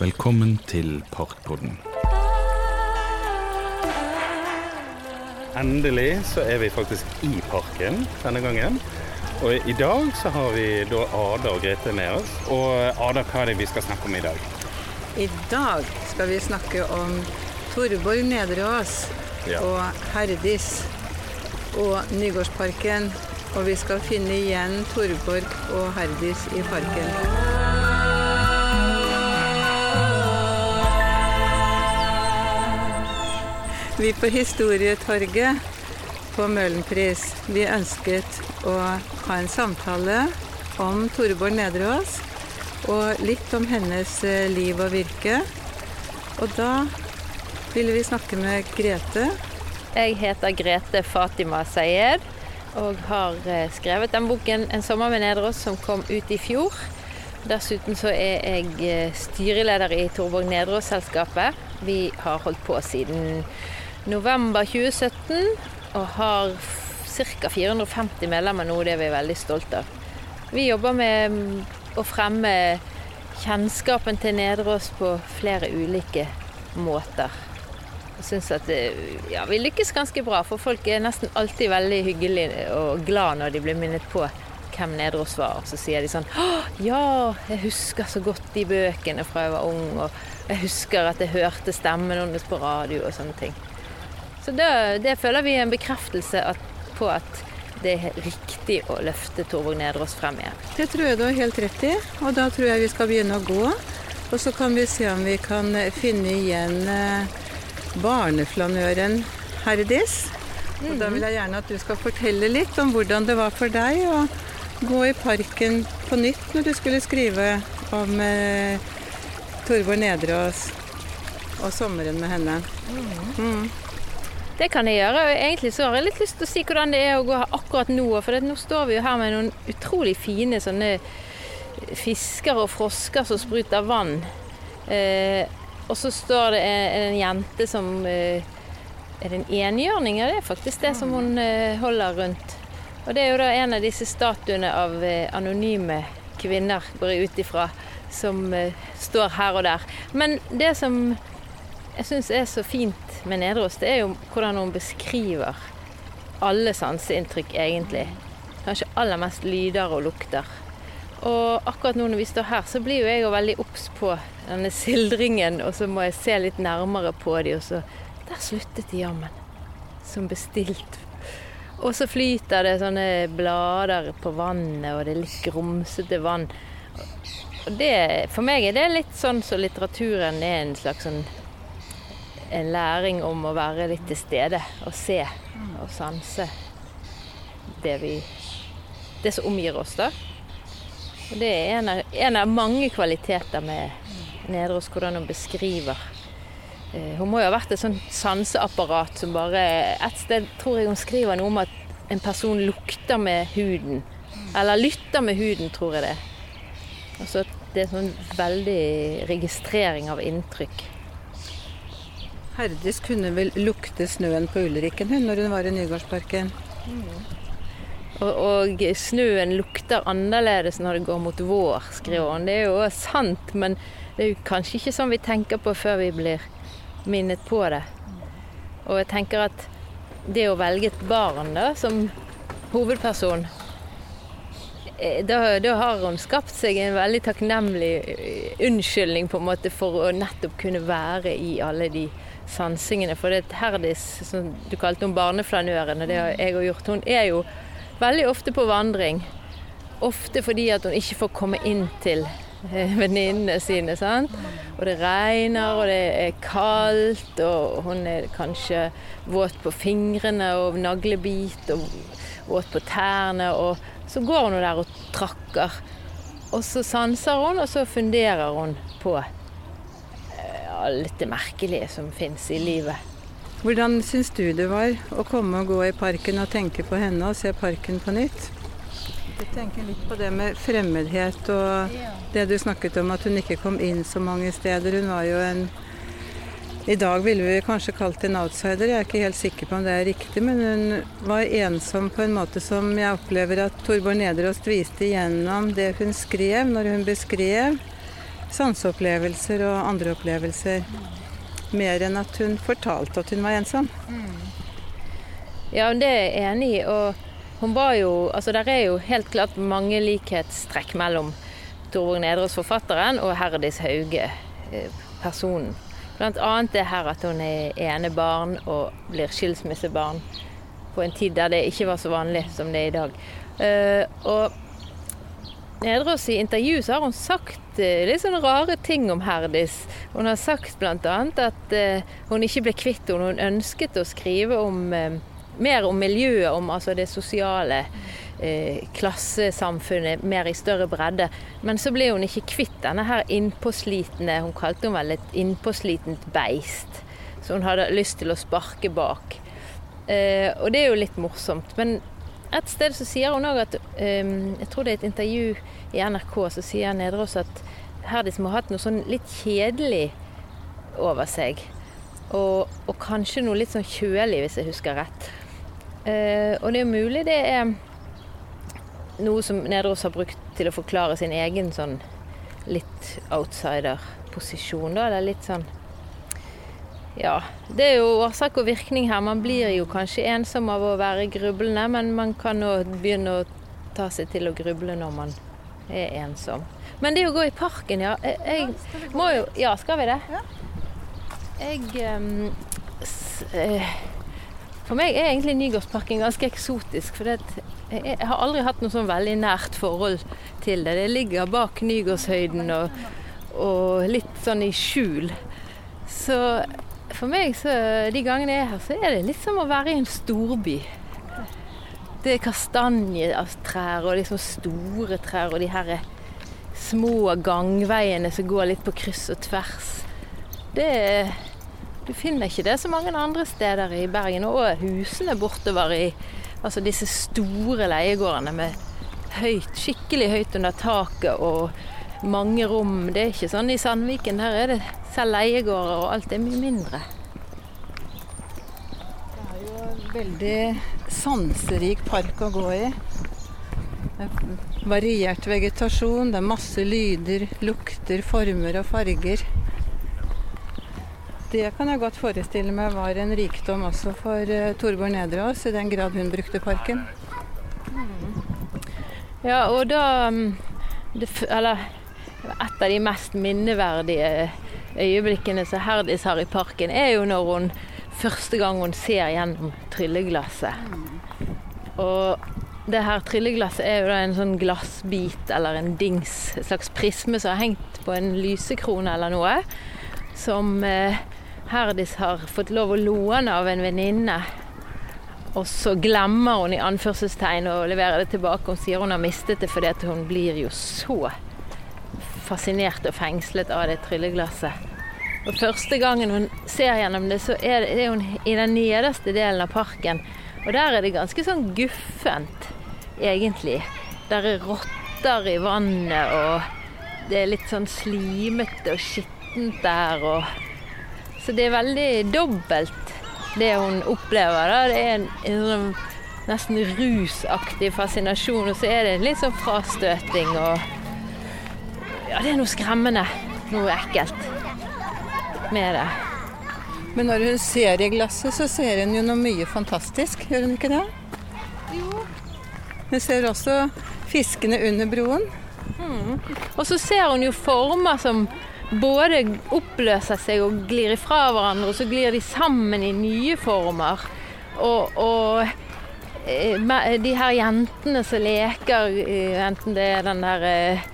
Velkommen til Parkpodden. Endelig så er vi faktisk i parken denne gangen. Og i dag så har vi da Ada og Grete med oss. Og Ada, hva er det vi skal snakke om i dag? I dag skal vi snakke om Torborg Nedreås Ja. og Herdis og Nygårdsparken. Og vi skal finne igjen Torborg og Herdis i parken. Vi på Historietorget på Møhlenpris, vi ønsket å ha en samtale om Toreborg Nedreås og litt om hennes eh, liv og virke. Og da ville vi snakke med Grete. Jeg heter Grete Fatima Sayed og har eh, skrevet den boken 'En sommer med Nedreås' som kom ut i fjor. Dessuten så er jeg eh, styreleder i Torborg Nedreås-selskapet. Vi har holdt på siden november 2017 og har ca. 450 medlemmer nå. Det er vi veldig stolte av. Vi jobber med mm, å fremme kjennskapen til Nedreås på flere ulike måter. Jeg at ja, vi lykkes ganske bra, for folk er nesten alltid veldig hyggelige og glad når de blir minnet på hvem Nedreås var. Så sier de sånn «Å, Ja, jeg husker så godt de bøkene fra jeg var ung, og jeg husker at jeg hørte stemmen hennes på radio og sånne ting. Så det, det føler vi er en bekreftelse at, på at det er riktig å løfte Torvåg Nedreås frem igjen. Det tror jeg du har helt rett i, og da tror jeg vi skal begynne å gå. Og så kan vi se om vi kan finne igjen eh, barneflanøren Herdis. Og da vil jeg gjerne at du skal fortelle litt om hvordan det var for deg å gå i parken på nytt når du skulle skrive om eh, Torborg Nedreås og sommeren med henne. Mm. Det kan jeg gjøre. og Egentlig så har jeg litt lyst til å si hvordan det er å gå her akkurat nå. For nå står vi jo her med noen utrolig fine sånne fisker og frosker som spruter vann. Eh, og så står det en, en jente som eh, Er det en enhjørning? Ja, det er faktisk det som hun eh, holder rundt. Og det er jo da en av disse statuene av eh, anonyme kvinner, går jeg ut ifra, som eh, står her og der. Men det som jeg syns er så fint med Nedreås, det er jo hvordan hun beskriver alle sanseinntrykk, egentlig. Kanskje aller mest lyder og lukter. Og akkurat nå når vi står her, så blir jo jeg jo veldig obs på denne sildringen, og så må jeg se litt nærmere på de, og så Der sluttet de jammen. Som bestilt. Og så flyter det sånne blader på vannet, og det er litt grumsete vann. Og det, for meg er det litt sånn som litteraturen er en slags sånn en læring om å være litt til stede og se og sanse det vi det som omgir oss, da. Og det er en av, en av mange kvaliteter med Nedreås, hvordan hun beskriver. Eh, Hun må jo ha vært et sånt sanseapparat som bare Et sted tror jeg hun skriver noe om at en person lukter med huden. Eller lytter med huden, tror jeg det. Altså det er sånn veldig registrering av inntrykk. Herdis kunne vel lukte snøen på Ulrikken hun, når hun var i Nygårdsparken. Og, og snøen lukter annerledes når det går mot vår, skriver hun. Det er jo sant, men det er jo kanskje ikke sånn vi tenker på før vi blir minnet på det. Og jeg tenker at det å velge et barn da, som hovedperson eh, da, da har hun skapt seg en veldig takknemlig eh, unnskyldning på en måte for å nettopp kunne være i alle de sansingene. For det er Herdis, som du kalte henne barneflanøren, og det har jeg òg gjort, hun er jo veldig ofte på vandring. Ofte fordi at hun ikke får komme inn til eh, venninnene sine. sant? Og det regner, og det er kaldt, og hun er kanskje våt på fingrene og naglebit, og våt på tærne. Og så går hun der og trakker. Og så sanser hun, og så funderer hun på alt det merkelige som fins i livet. Hvordan syns du det var å komme og gå i parken og tenke på henne og se parken på nytt? Jeg tenker litt på det med fremmedhet og det du snakket om at hun ikke kom inn så mange steder. Hun var jo en I dag ville vi kanskje kalt en outsider, jeg er ikke helt sikker på om det er riktig, men hun var ensom på en måte som jeg opplever at Torborg Nederåst viste gjennom det hun skrev, når hun beskrev sanseopplevelser og andre opplevelser. Mer enn at hun fortalte at hun var ensom. Ja, det er jeg enig i. Og hun var jo Altså, der er jo helt klart mange likhetstrekk mellom Torvald Nedreås, forfatteren, og Herdis Hauge, eh, personen. Blant annet det her at hun er enebarn og blir skilsmissebarn på en tid der det ikke var så vanlig som det er i dag. Uh, og Nedreås i intervju så har hun sagt uh, litt sånne rare ting om Herdis. Hun har sagt bl.a. at uh, hun ikke ble kvitt henne. Hun ønsket å skrive om, mer om miljøet, om altså det sosiale klassesamfunnet, mer i større bredde. Men så ble hun ikke kvitt denne her innpåslitne Hun kalte henne vel et innpåslitent beist. Så hun hadde lyst til å sparke bak. Og det er jo litt morsomt. Men et sted så sier hun òg at um, Jeg tror det er et intervju i NRK så sier Nedreås at Herdis må ha hatt noe sånn litt kjedelig over seg. Og, og, kanskje noe litt sånn kjølig, hvis jeg husker rett. Uh, og det er mulig det er noe som Nedreås har brukt til å forklare sin egen sånn litt outsider-posisjon, da. Eller litt sånn ja, det er jo årsak og virkning her. Man blir jo kanskje ensom av å være grublende, men man kan nå begynne å ta seg til å gruble når man er ensom. Men det å gå i parken, ja. Jeg, jeg må jo Ja, skal vi det? Jeg um, s, eh, For meg er egentlig Nygårdsparken ganske eksotisk. For det, jeg, har aldri hatt noe sånn veldig nært forhold til det. Det ligger bak Nygårdshøyden og, og litt sånn i skjul. Så for meg, så, de gangene jeg er her, så er det litt som å være i en storby. Det er kastanjetrær og liksom store trær og de her små gangveiene som går litt på kryss og tvers. Det Du finner ikke det så mange andre steder i Bergen. Og husene bortover i altså disse store leiegårdene med høyt, skikkelig høyt under taket og mange rom. Det er ikke sånn i Sandviken. Der er det selv leiegårder, og alt er mye mindre. Det er jo en veldig sanserik park å gå i. Det er variert vegetasjon, det er masse lyder, lukter, former og farger. Det kan jeg godt forestille meg var en rikdom også for uh, Torbjørn Nedreås, i den grad hun brukte parken. Ja, og da mm, det, Eller et av de mest minneverdige øyeblikkene som Herdis har i parken, er jo når hun første gang hun ser gjennom trylleglasset. Og det her trylleglasset er jo da en sånn glassbit eller en dings, en slags prisme som har hengt på en lysekrone eller noe. Som eh, Herdis har fått lov å låne av en venninne. Og så glemmer hun i anførselstegn å levere det tilbake. Hun sier hun har mistet det fordi hun blir jo så fascinert og fengslet av det trylleglasset. Og Første gangen hun ser gjennom det, så er, det, hun i den nederste delen av parken. Og der er det ganske sånn guffent, egentlig. Der er rotter i vannet, og det er litt sånn slimete og skittent der. Og så det er veldig dobbelt, det hun opplever. Da. Det er en, en sånn nesten rusaktig fascinasjon, og så er det litt sånn frastøting og ja, det er noe skremmende. Noe ekkelt med det. Men når hun ser i glasset, så ser hun jo noe mye fantastisk, gjør hun ikke det? Jo. Hun ser også fiskene under broen. Mm. Og så ser hun jo former som både oppløser seg og glir ifra hverandre, og så glir de sammen i nye former. Og, og eh, de her jentene som leker, eh, enten det er den der eh,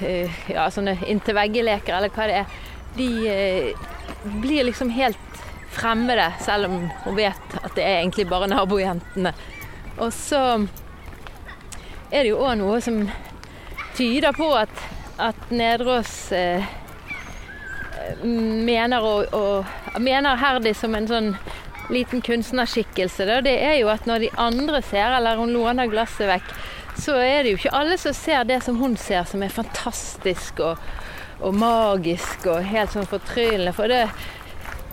ja, sånne inntil vegge-leker, eller hva det er, de eh, blir liksom helt fremmede, selv om hun vet at det er egentlig bare nabojentene. Og så er det jo òg noe som tyder på at, at Nedreås eh, mener, å, mener Herdi som en sånn liten kunstnerskikkelse. Det er jo at når de andre ser, eller hun låner glasset vekk, så er det jo ikke alle som ser det som hun ser, som er fantastisk og, og magisk og helt sånn fortryllende. For det,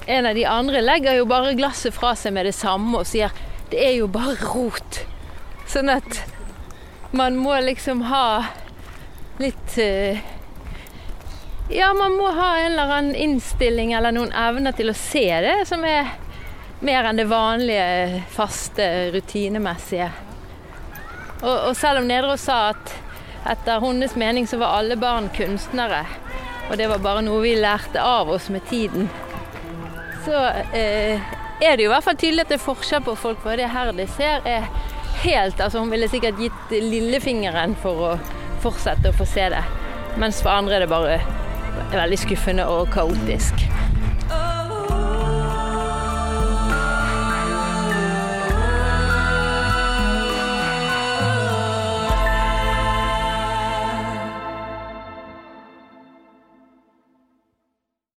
en av de andre legger jo bare glasset fra seg med det samme og sier det er jo bare rot. Sånn at man må liksom ha litt uh, Ja, man må ha en eller annen innstilling eller noen evner til å se det som er mer enn det vanlige, faste, rutinemessige. Og, og selv om Nedreås sa at etter hennes mening så var alle barn kunstnere, og det var bare noe vi lærte av oss med tiden, så eh, er det jo i hvert fall tydelig at det er forskjell på folk. For det her de ser er helt Altså hun ville sikkert gitt lillefingeren for å fortsette å få se det. Mens for andre er det bare veldig skuffende og kaotisk.